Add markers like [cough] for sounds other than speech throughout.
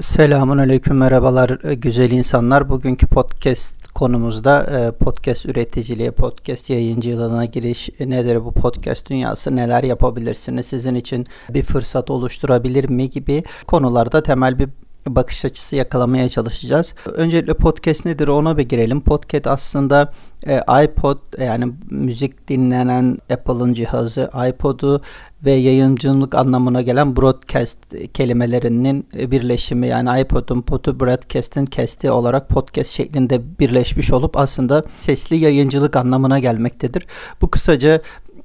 Selamun Aleyküm merhabalar e, güzel insanlar. Bugünkü podcast konumuzda e, podcast üreticiliği, podcast yayıncılığına giriş nedir bu podcast dünyası, neler yapabilirsiniz, sizin için bir fırsat oluşturabilir mi gibi konularda temel bir bakış açısı yakalamaya çalışacağız. Öncelikle podcast nedir ona bir girelim. Podcast aslında e, iPod yani müzik dinlenen Apple'ın cihazı iPod'u ve yayıncılık anlamına gelen broadcast kelimelerinin birleşimi yani iPod'un potu broadcast'in kesti olarak podcast şeklinde birleşmiş olup aslında sesli yayıncılık anlamına gelmektedir. Bu kısaca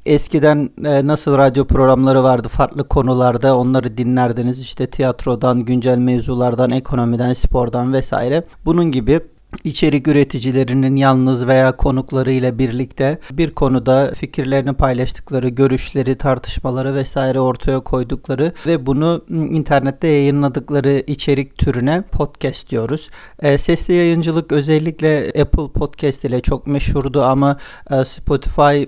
eskiden e, nasıl radyo programları vardı farklı konularda onları dinlerdiniz işte tiyatrodan, güncel mevzulardan, ekonomiden, spordan vesaire. Bunun gibi içerik üreticilerinin yalnız veya konuklarıyla birlikte bir konuda fikirlerini paylaştıkları, görüşleri, tartışmaları vesaire ortaya koydukları ve bunu internette yayınladıkları içerik türüne podcast diyoruz. E, sesli yayıncılık özellikle Apple Podcast ile çok meşhurdu ama e, Spotify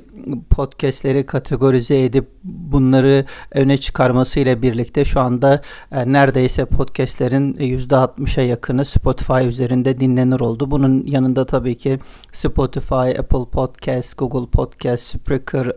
podcastleri kategorize edip bunları öne çıkarmasıyla birlikte şu anda e, neredeyse podcastlerin %60'a yakını Spotify üzerinde dinlenir oldu. Bunun yanında tabii ki Spotify, Apple Podcast, Google Podcast, Spreaker,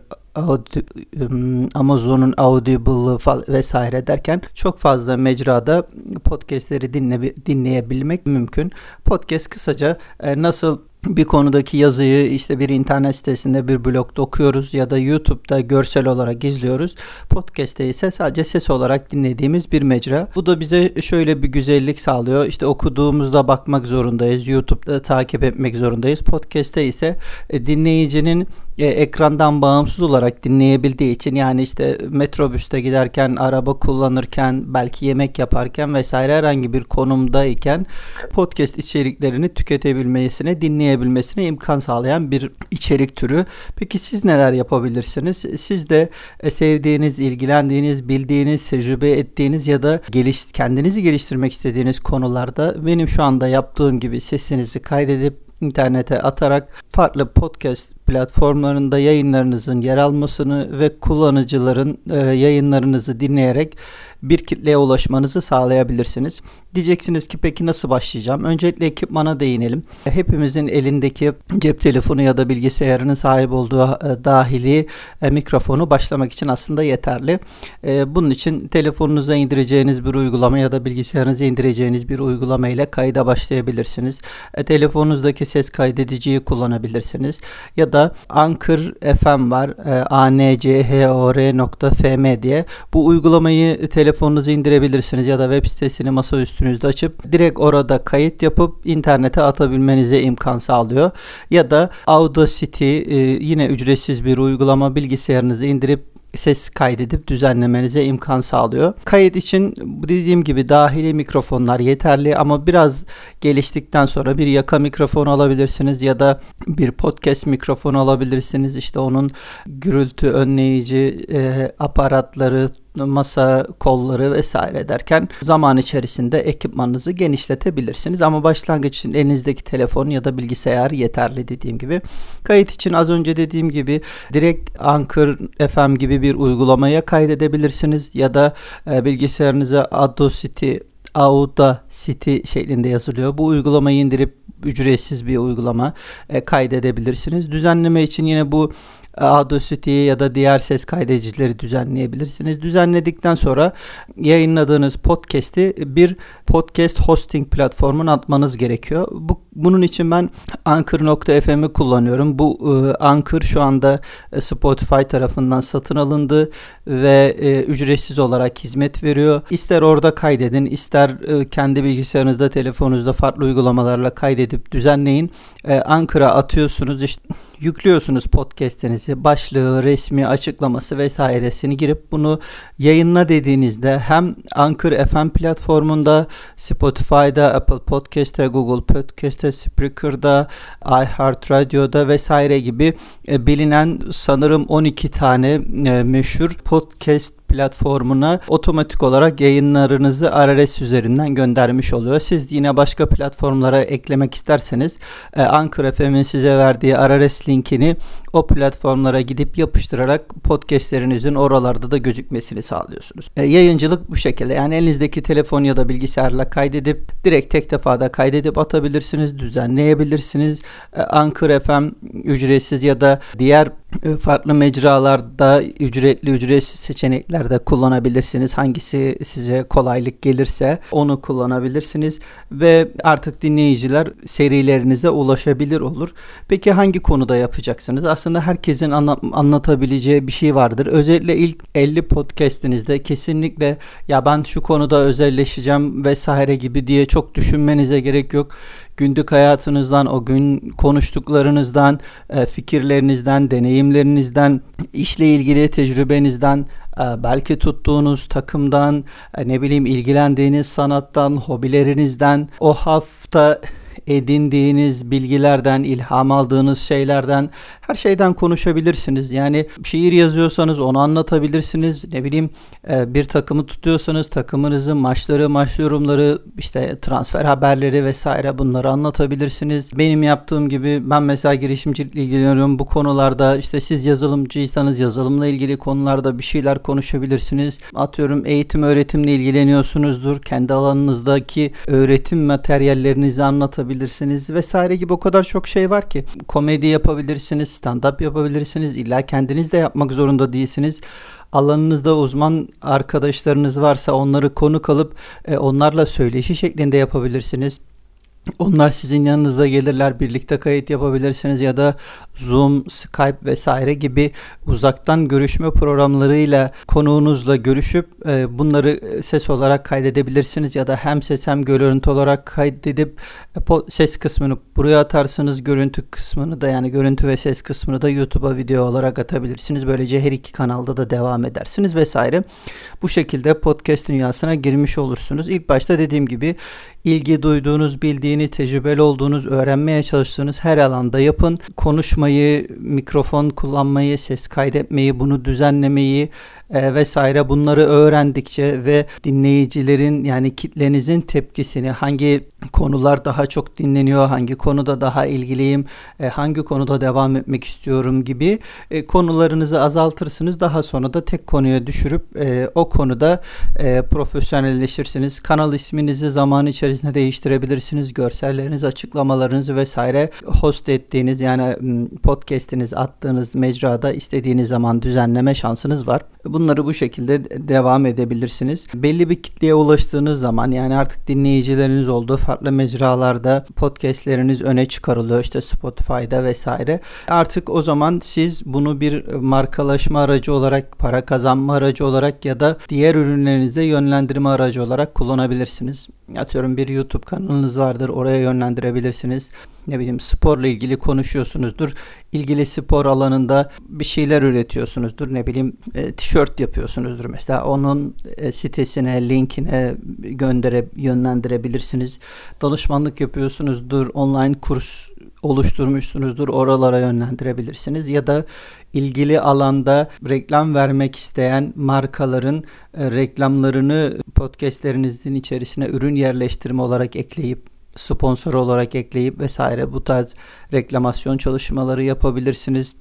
Amazon'un Audible vesaire derken çok fazla mecrada podcastleri dinle, dinleyebilmek mümkün. Podcast kısaca e, nasıl bir konudaki yazıyı işte bir internet sitesinde bir blogda okuyoruz ya da YouTube'da görsel olarak izliyoruz. Podcast'te ise sadece ses olarak dinlediğimiz bir mecra. Bu da bize şöyle bir güzellik sağlıyor. İşte okuduğumuzda bakmak zorundayız. YouTube'da takip etmek zorundayız. Podcast'te ise e, dinleyicinin e, ekrandan bağımsız olarak dinleyebildiği için yani işte metrobüste giderken, araba kullanırken, belki yemek yaparken vesaire herhangi bir konumdayken podcast içeriklerini tüketebilmesine, dinleyebilmesine imkan sağlayan bir içerik türü. Peki siz neler yapabilirsiniz? Siz de e, sevdiğiniz, ilgilendiğiniz, bildiğiniz, tecrübe ettiğiniz ya da geliş, kendinizi geliştirmek istediğiniz konularda benim şu anda yaptığım gibi sesinizi kaydedip internete atarak farklı podcast platformlarında yayınlarınızın yer almasını ve kullanıcıların e, yayınlarınızı dinleyerek bir kitleye ulaşmanızı sağlayabilirsiniz. Diyeceksiniz ki peki nasıl başlayacağım? Öncelikle ekipmana değinelim. Hepimizin elindeki cep telefonu ya da bilgisayarının sahip olduğu e, dahili e, mikrofonu başlamak için aslında yeterli. E, bunun için telefonunuza indireceğiniz bir uygulama ya da bilgisayarınıza indireceğiniz bir uygulama ile kayda başlayabilirsiniz. Telefonunuzdaki ses kaydediciyi kullanabilirsiniz. Ya da Anchor FM var. anchor.fm diye. Bu uygulamayı telefonunuza indirebilirsiniz ya da web sitesini masaüstü üstünüzde açıp direkt orada kayıt yapıp internete atabilmenize imkan sağlıyor. Ya da Audacity e, yine ücretsiz bir uygulama bilgisayarınızı indirip ses kaydedip düzenlemenize imkan sağlıyor. Kayıt için dediğim gibi dahili mikrofonlar yeterli ama biraz geliştikten sonra bir yaka mikrofon alabilirsiniz ya da bir podcast mikrofonu alabilirsiniz. İşte onun gürültü önleyici e, aparatları, masa kolları vesaire derken zaman içerisinde ekipmanınızı genişletebilirsiniz. Ama başlangıç için elinizdeki telefon ya da bilgisayar yeterli dediğim gibi. Kayıt için az önce dediğim gibi direkt Anchor FM gibi bir uygulamaya kaydedebilirsiniz ya da e, bilgisayarınıza Audacity Audacity şeklinde yazılıyor. Bu uygulamayı indirip ücretsiz bir uygulama e, kaydedebilirsiniz. Düzenleme için yine bu Audacity'yi ya da diğer ses kaydedicileri düzenleyebilirsiniz. Düzenledikten sonra yayınladığınız podcast'i bir podcast hosting platformuna atmanız gerekiyor. Bu, bunun için ben Anchor.fm'i kullanıyorum. Bu e, Anchor şu anda e, Spotify tarafından satın alındı ve e, ücretsiz olarak hizmet veriyor. İster orada kaydedin, ister e, kendi bilgisayarınızda, telefonunuzda farklı uygulamalarla kaydedip düzenleyin. E, Anchor'a atıyorsunuz, işte [laughs] yüklüyorsunuz podcast'inizi, başlığı, resmi, açıklaması vesairesini girip bunu yayınla dediğinizde hem Anchor FM platformunda, Spotify'da, Apple Podcast'te, Google Podcast'te, Spreaker'da, iHeartRadio'da vesaire gibi e, bilinen sanırım 12 tane e, meşhur podcast Podcast platformuna otomatik olarak yayınlarınızı RSS üzerinden göndermiş oluyor. Siz yine başka platformlara eklemek isterseniz e, Anchor FM'in size verdiği RSS linkini o platformlara gidip yapıştırarak podcastlerinizin oralarda da gözükmesini sağlıyorsunuz. E, yayıncılık bu şekilde. Yani elinizdeki telefon ya da bilgisayarla kaydedip direkt tek defada kaydedip atabilirsiniz, düzenleyebilirsiniz. E, Anchor FM ücretsiz ya da diğer e, farklı mecralarda ücretli ücretsiz seçeneklerde kullanabilirsiniz. Hangisi size kolaylık gelirse onu kullanabilirsiniz ve artık dinleyiciler serilerinize ulaşabilir olur. Peki hangi konuda yapacaksınız? Aslında herkesin anla- anlatabileceği bir şey vardır. Özellikle ilk 50 podcast'inizde kesinlikle ya ben şu konuda özelleşeceğim vesaire gibi diye çok düşünmenize gerek yok günlük hayatınızdan, o gün konuştuklarınızdan, e, fikirlerinizden, deneyimlerinizden, işle ilgili tecrübenizden, e, belki tuttuğunuz takımdan, e, ne bileyim ilgilendiğiniz sanattan, hobilerinizden, o hafta edindiğiniz bilgilerden, ilham aldığınız şeylerden, her şeyden konuşabilirsiniz. Yani şiir yazıyorsanız onu anlatabilirsiniz. Ne bileyim e, bir takımı tutuyorsanız takımınızın maçları, maç yorumları, işte transfer haberleri vesaire bunları anlatabilirsiniz. Benim yaptığım gibi ben mesela girişimcilikle ilgileniyorum. Bu konularda işte siz yazılımcıysanız yazılımla ilgili konularda bir şeyler konuşabilirsiniz. Atıyorum eğitim öğretimle ilgileniyorsunuzdur. Kendi alanınızdaki öğretim materyallerinizi anlatabilirsiniz vesaire gibi o kadar çok şey var ki. Komedi yapabilirsiniz, stand-up yapabilirsiniz. İlla kendiniz de yapmak zorunda değilsiniz alanınızda uzman arkadaşlarınız varsa onları konuk alıp e, onlarla söyleşi şeklinde yapabilirsiniz. Onlar sizin yanınızda gelirler birlikte kayıt yapabilirsiniz ya da Zoom, Skype vesaire gibi uzaktan görüşme programlarıyla konuğunuzla görüşüp e, bunları ses olarak kaydedebilirsiniz ya da hem ses hem görüntü olarak kaydedip e, ses kısmını buraya atarsınız görüntü kısmını da yani görüntü ve ses kısmını da YouTube'a video olarak atabilirsiniz. Böylece her iki kanalda da devam edersiniz vesaire. Bu şekilde podcast dünyasına girmiş olursunuz. İlk başta dediğim gibi ilgi duyduğunuz, bildiğiniz, tecrübeli olduğunuz, öğrenmeye çalıştığınız her alanda yapın. Konuşmayı, mikrofon kullanmayı, ses kaydetmeyi, bunu düzenlemeyi, e, vesaire bunları öğrendikçe ve dinleyicilerin yani kitlenizin tepkisini hangi konular daha çok dinleniyor, hangi konuda daha ilgiliyim, e, hangi konuda devam etmek istiyorum gibi e, konularınızı azaltırsınız. Daha sonra da tek konuya düşürüp e, o konuda e, profesyonelleşirsiniz. Kanal isminizi zaman içerisinde değiştirebilirsiniz. Görselleriniz, açıklamalarınızı vesaire host ettiğiniz yani podcast'iniz attığınız mecrada istediğiniz zaman düzenleme şansınız var. Bunları bu şekilde devam edebilirsiniz. Belli bir kitleye ulaştığınız zaman yani artık dinleyicileriniz olduğu farklı mecralarda podcastleriniz öne çıkarılıyor işte Spotify'da vesaire. Artık o zaman siz bunu bir markalaşma aracı olarak, para kazanma aracı olarak ya da diğer ürünlerinize yönlendirme aracı olarak kullanabilirsiniz. Atıyorum bir YouTube kanalınız vardır oraya yönlendirebilirsiniz ne bileyim sporla ilgili konuşuyorsunuzdur. İlgili spor alanında bir şeyler üretiyorsunuzdur. Ne bileyim e, tişört yapıyorsunuzdur mesela. Onun e, sitesine, linkine göndere yönlendirebilirsiniz. Danışmanlık yapıyorsunuzdur. Online kurs oluşturmuşsunuzdur. Oralara yönlendirebilirsiniz ya da ilgili alanda reklam vermek isteyen markaların e, reklamlarını podcastlerinizin içerisine ürün yerleştirme olarak ekleyip sponsor olarak ekleyip vesaire bu tarz reklamasyon çalışmaları yapabilirsiniz.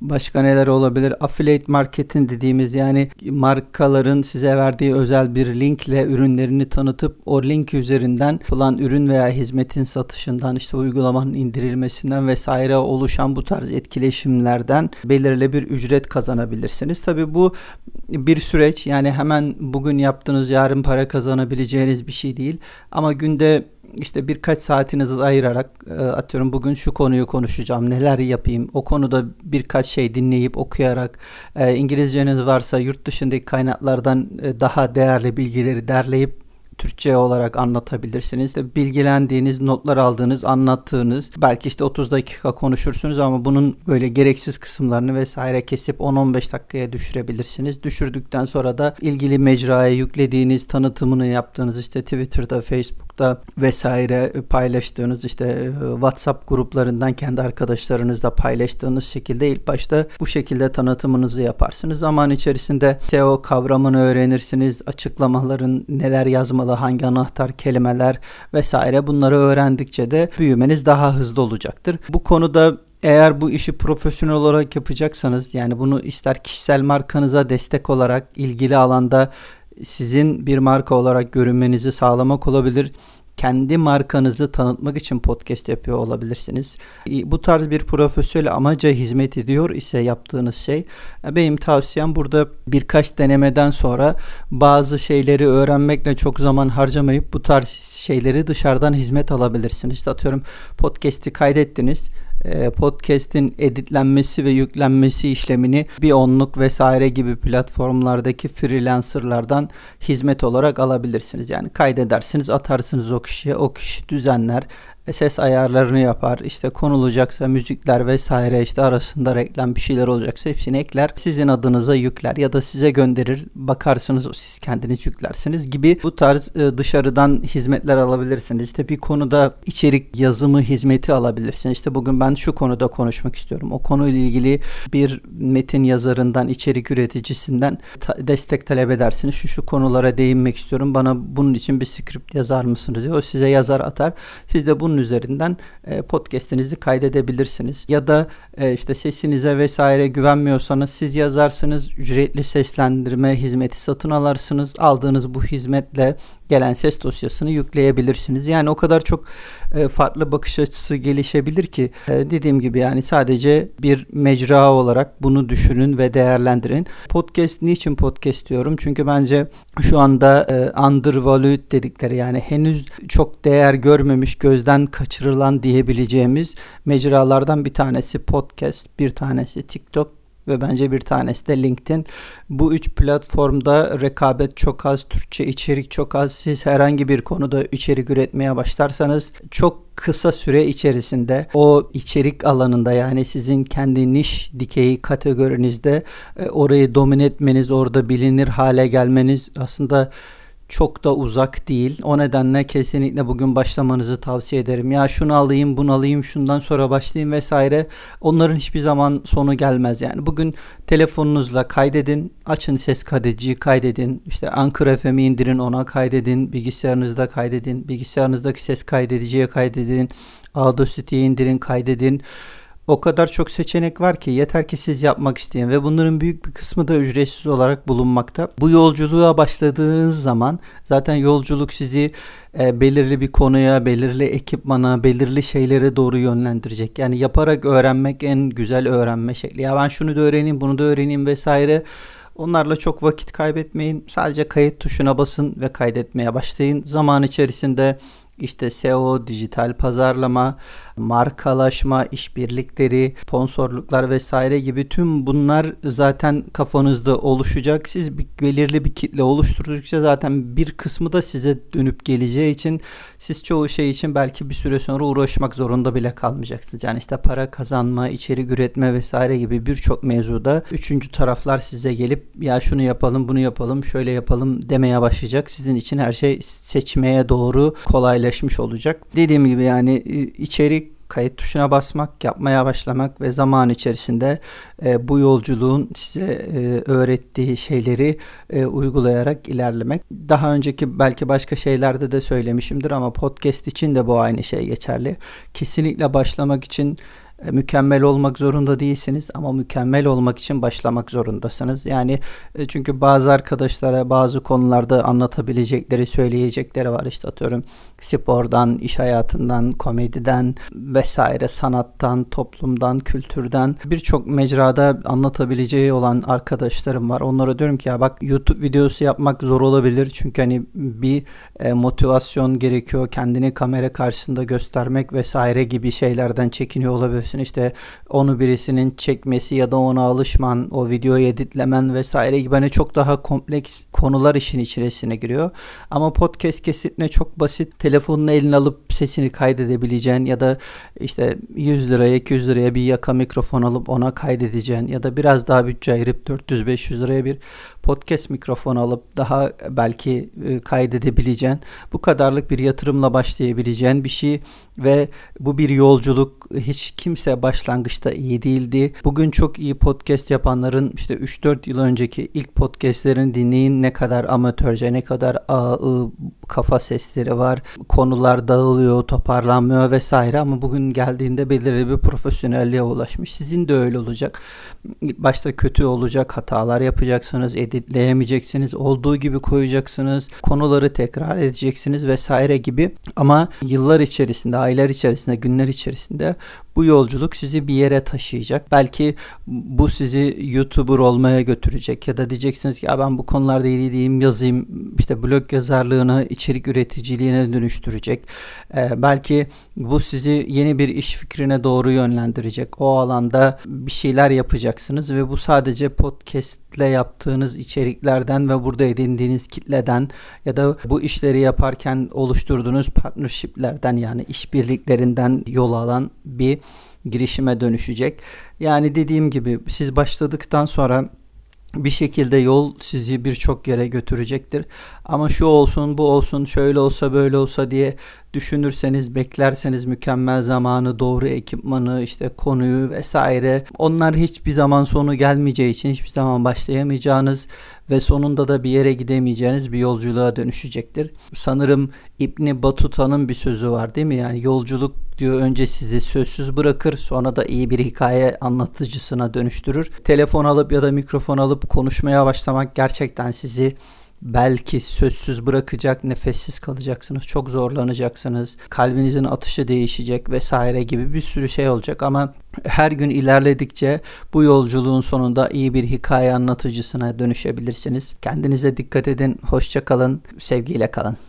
Başka neler olabilir? Affiliate marketing dediğimiz yani markaların size verdiği özel bir linkle ürünlerini tanıtıp o link üzerinden yapılan ürün veya hizmetin satışından işte uygulamanın indirilmesinden vesaire oluşan bu tarz etkileşimlerden belirli bir ücret kazanabilirsiniz. Tabi bu bir süreç yani hemen bugün yaptığınız yarın para kazanabileceğiniz bir şey değil ama günde işte birkaç saatinizi ayırarak e, atıyorum bugün şu konuyu konuşacağım neler yapayım o konuda birkaç şey dinleyip okuyarak e, İngilizceniz varsa yurt dışındaki kaynaklardan e, daha değerli bilgileri derleyip Türkçe olarak anlatabilirsiniz. İşte bilgilendiğiniz, notlar aldığınız, anlattığınız belki işte 30 dakika konuşursunuz ama bunun böyle gereksiz kısımlarını vesaire kesip 10-15 dakikaya düşürebilirsiniz. Düşürdükten sonra da ilgili mecraya yüklediğiniz, tanıtımını yaptığınız işte Twitter'da, Facebook Facebook'ta vesaire paylaştığınız işte e, WhatsApp gruplarından kendi arkadaşlarınızla paylaştığınız şekilde ilk başta bu şekilde tanıtımınızı yaparsınız. Zaman içerisinde SEO kavramını öğrenirsiniz. Açıklamaların neler yazmalı, hangi anahtar kelimeler vesaire bunları öğrendikçe de büyümeniz daha hızlı olacaktır. Bu konuda eğer bu işi profesyonel olarak yapacaksanız yani bunu ister kişisel markanıza destek olarak ilgili alanda sizin bir marka olarak görünmenizi sağlamak olabilir. Kendi markanızı tanıtmak için podcast yapıyor olabilirsiniz. Bu tarz bir profesyonel amaca hizmet ediyor ise yaptığınız şey benim tavsiyem burada birkaç denemeden sonra bazı şeyleri öğrenmekle çok zaman harcamayıp bu tarz şeyleri dışarıdan hizmet alabilirsiniz. Atıyorum podcast'i kaydettiniz e, podcast'in editlenmesi ve yüklenmesi işlemini bir onluk vesaire gibi platformlardaki freelancerlardan hizmet olarak alabilirsiniz. Yani kaydedersiniz, atarsınız o kişiye, o kişi düzenler, ses ayarlarını yapar. İşte konulacaksa müzikler vesaire işte arasında reklam bir şeyler olacaksa hepsini ekler. Sizin adınıza yükler ya da size gönderir. Bakarsınız siz kendiniz yüklersiniz gibi bu tarz e, dışarıdan hizmetler alabilirsiniz. İşte bir konuda içerik yazımı hizmeti alabilirsiniz. İşte bugün ben şu konuda konuşmak istiyorum. O konuyla ilgili bir metin yazarından, içerik üreticisinden destek talep edersiniz. Şu şu konulara değinmek istiyorum. Bana bunun için bir script yazar mısınız diyor. O size yazar atar. Siz de bunu bunun üzerinden e, podcast'inizi kaydedebilirsiniz. Ya da e, işte sesinize vesaire güvenmiyorsanız siz yazarsınız ücretli seslendirme hizmeti satın alarsınız. Aldığınız bu hizmetle gelen ses dosyasını yükleyebilirsiniz. Yani o kadar çok e, farklı bakış açısı gelişebilir ki e, dediğim gibi yani sadece bir mecra olarak bunu düşünün ve değerlendirin. Podcast niçin podcast diyorum? Çünkü bence şu anda e, undervalued dedikleri yani henüz çok değer görmemiş, gözden kaçırılan diyebileceğimiz mecralardan bir tanesi podcast, bir tanesi TikTok, ve bence bir tanesi de LinkedIn. Bu üç platformda rekabet çok az, Türkçe içerik çok az. Siz herhangi bir konuda içerik üretmeye başlarsanız çok kısa süre içerisinde o içerik alanında yani sizin kendi niş dikeyi kategorinizde e, orayı domine etmeniz, orada bilinir hale gelmeniz aslında çok da uzak değil. O nedenle kesinlikle bugün başlamanızı tavsiye ederim. Ya şunu alayım, bunu alayım, şundan sonra başlayayım vesaire. Onların hiçbir zaman sonu gelmez. Yani bugün telefonunuzla kaydedin, açın ses kaydediciyi kaydedin. İşte Anchor FM'i indirin, ona kaydedin. Bilgisayarınızda kaydedin. Bilgisayarınızdaki ses kaydediciye kaydedin. Audacity'yi indirin, kaydedin. O kadar çok seçenek var ki yeter ki siz yapmak isteyin ve bunların büyük bir kısmı da ücretsiz olarak bulunmakta. Bu yolculuğa başladığınız zaman zaten yolculuk sizi e, belirli bir konuya, belirli ekipmana, belirli şeylere doğru yönlendirecek. Yani yaparak öğrenmek en güzel öğrenme şekli. Ya ben şunu da öğreneyim, bunu da öğreneyim vesaire. Onlarla çok vakit kaybetmeyin. Sadece kayıt tuşuna basın ve kaydetmeye başlayın. Zaman içerisinde işte SEO, dijital pazarlama, markalaşma, işbirlikleri, sponsorluklar vesaire gibi tüm bunlar zaten kafanızda oluşacak. Siz bir, belirli bir kitle oluşturdukça zaten bir kısmı da size dönüp geleceği için siz çoğu şey için belki bir süre sonra uğraşmak zorunda bile kalmayacaksınız. Yani işte para kazanma, içerik üretme vesaire gibi birçok mevzuda üçüncü taraflar size gelip ya şunu yapalım, bunu yapalım, şöyle yapalım demeye başlayacak. Sizin için her şey seçmeye doğru kolaylaşmış olacak. Dediğim gibi yani içerik kayıt tuşuna basmak, yapmaya başlamak ve zaman içerisinde e, bu yolculuğun size e, öğrettiği şeyleri e, uygulayarak ilerlemek. Daha önceki belki başka şeylerde de söylemişimdir ama podcast için de bu aynı şey geçerli. Kesinlikle başlamak için e, mükemmel olmak zorunda değilsiniz ama mükemmel olmak için başlamak zorundasınız. Yani e, çünkü bazı arkadaşlara bazı konularda anlatabilecekleri, söyleyecekleri var. İşte atıyorum spordan, iş hayatından, komediden vesaire sanattan, toplumdan, kültürden birçok mecrada anlatabileceği olan arkadaşlarım var. Onlara diyorum ki ya bak YouTube videosu yapmak zor olabilir. Çünkü hani bir e, motivasyon gerekiyor. Kendini kamera karşısında göstermek vesaire gibi şeylerden çekiniyor olabilirsin. İşte onu birisinin çekmesi ya da ona alışman, o videoyu editlemen vesaire gibi hani çok daha kompleks konular işin içerisine giriyor. Ama podcast kesitine çok basit telefonunu eline alıp sesini kaydedebileceğin ya da işte 100 liraya 200 liraya bir yaka mikrofon alıp ona kaydedeceğin ya da biraz daha bütçe ayırıp 400-500 liraya bir podcast mikrofon alıp daha belki e, kaydedebileceğin bu kadarlık bir yatırımla başlayabileceğin bir şey ve bu bir yolculuk hiç kimse başlangıçta iyi değildi. Bugün çok iyi podcast yapanların işte 3-4 yıl önceki ilk podcastlerini dinleyin ne kadar amatörce ne kadar ağ kafa sesleri var. Konular dağılıyor, toparlanmıyor vesaire ama bugün geldiğinde belirli bir profesyonelliğe ulaşmış. Sizin de öyle olacak. Başta kötü olacak, hatalar yapacaksınız, editleyemeyeceksiniz, olduğu gibi koyacaksınız, konuları tekrar edeceksiniz vesaire gibi. Ama yıllar içerisinde, aylar içerisinde, günler içerisinde bu yolculuk sizi bir yere taşıyacak. Belki bu sizi YouTuber olmaya götürecek ya da diyeceksiniz ki ben bu konularda iyi değilim yazayım işte blog yazarlığını içerik üreticiliğine dönüştürecek. Ee, belki bu sizi yeni bir iş fikrine doğru yönlendirecek. O alanda bir şeyler yapacaksınız ve bu sadece podcastle yaptığınız içeriklerden ve burada edindiğiniz kitleden ya da bu işleri yaparken oluşturduğunuz partnershiplerden yani işbirliklerinden yol alan bir girişime dönüşecek. Yani dediğim gibi siz başladıktan sonra bir şekilde yol sizi birçok yere götürecektir. Ama şu olsun, bu olsun, şöyle olsa, böyle olsa diye düşünürseniz, beklerseniz mükemmel zamanı, doğru ekipmanı, işte konuyu vesaire onlar hiçbir zaman sonu gelmeyeceği için hiçbir zaman başlayamayacağınız ve sonunda da bir yere gidemeyeceğiniz bir yolculuğa dönüşecektir. Sanırım İbni Batuta'nın bir sözü var değil mi? Yani yolculuk diyor önce sizi sözsüz bırakır sonra da iyi bir hikaye anlatıcısına dönüştürür. Telefon alıp ya da mikrofon alıp konuşmaya başlamak gerçekten sizi belki sözsüz bırakacak, nefessiz kalacaksınız, çok zorlanacaksınız, kalbinizin atışı değişecek vesaire gibi bir sürü şey olacak ama her gün ilerledikçe bu yolculuğun sonunda iyi bir hikaye anlatıcısına dönüşebilirsiniz. Kendinize dikkat edin, hoşça kalın, sevgiyle kalın.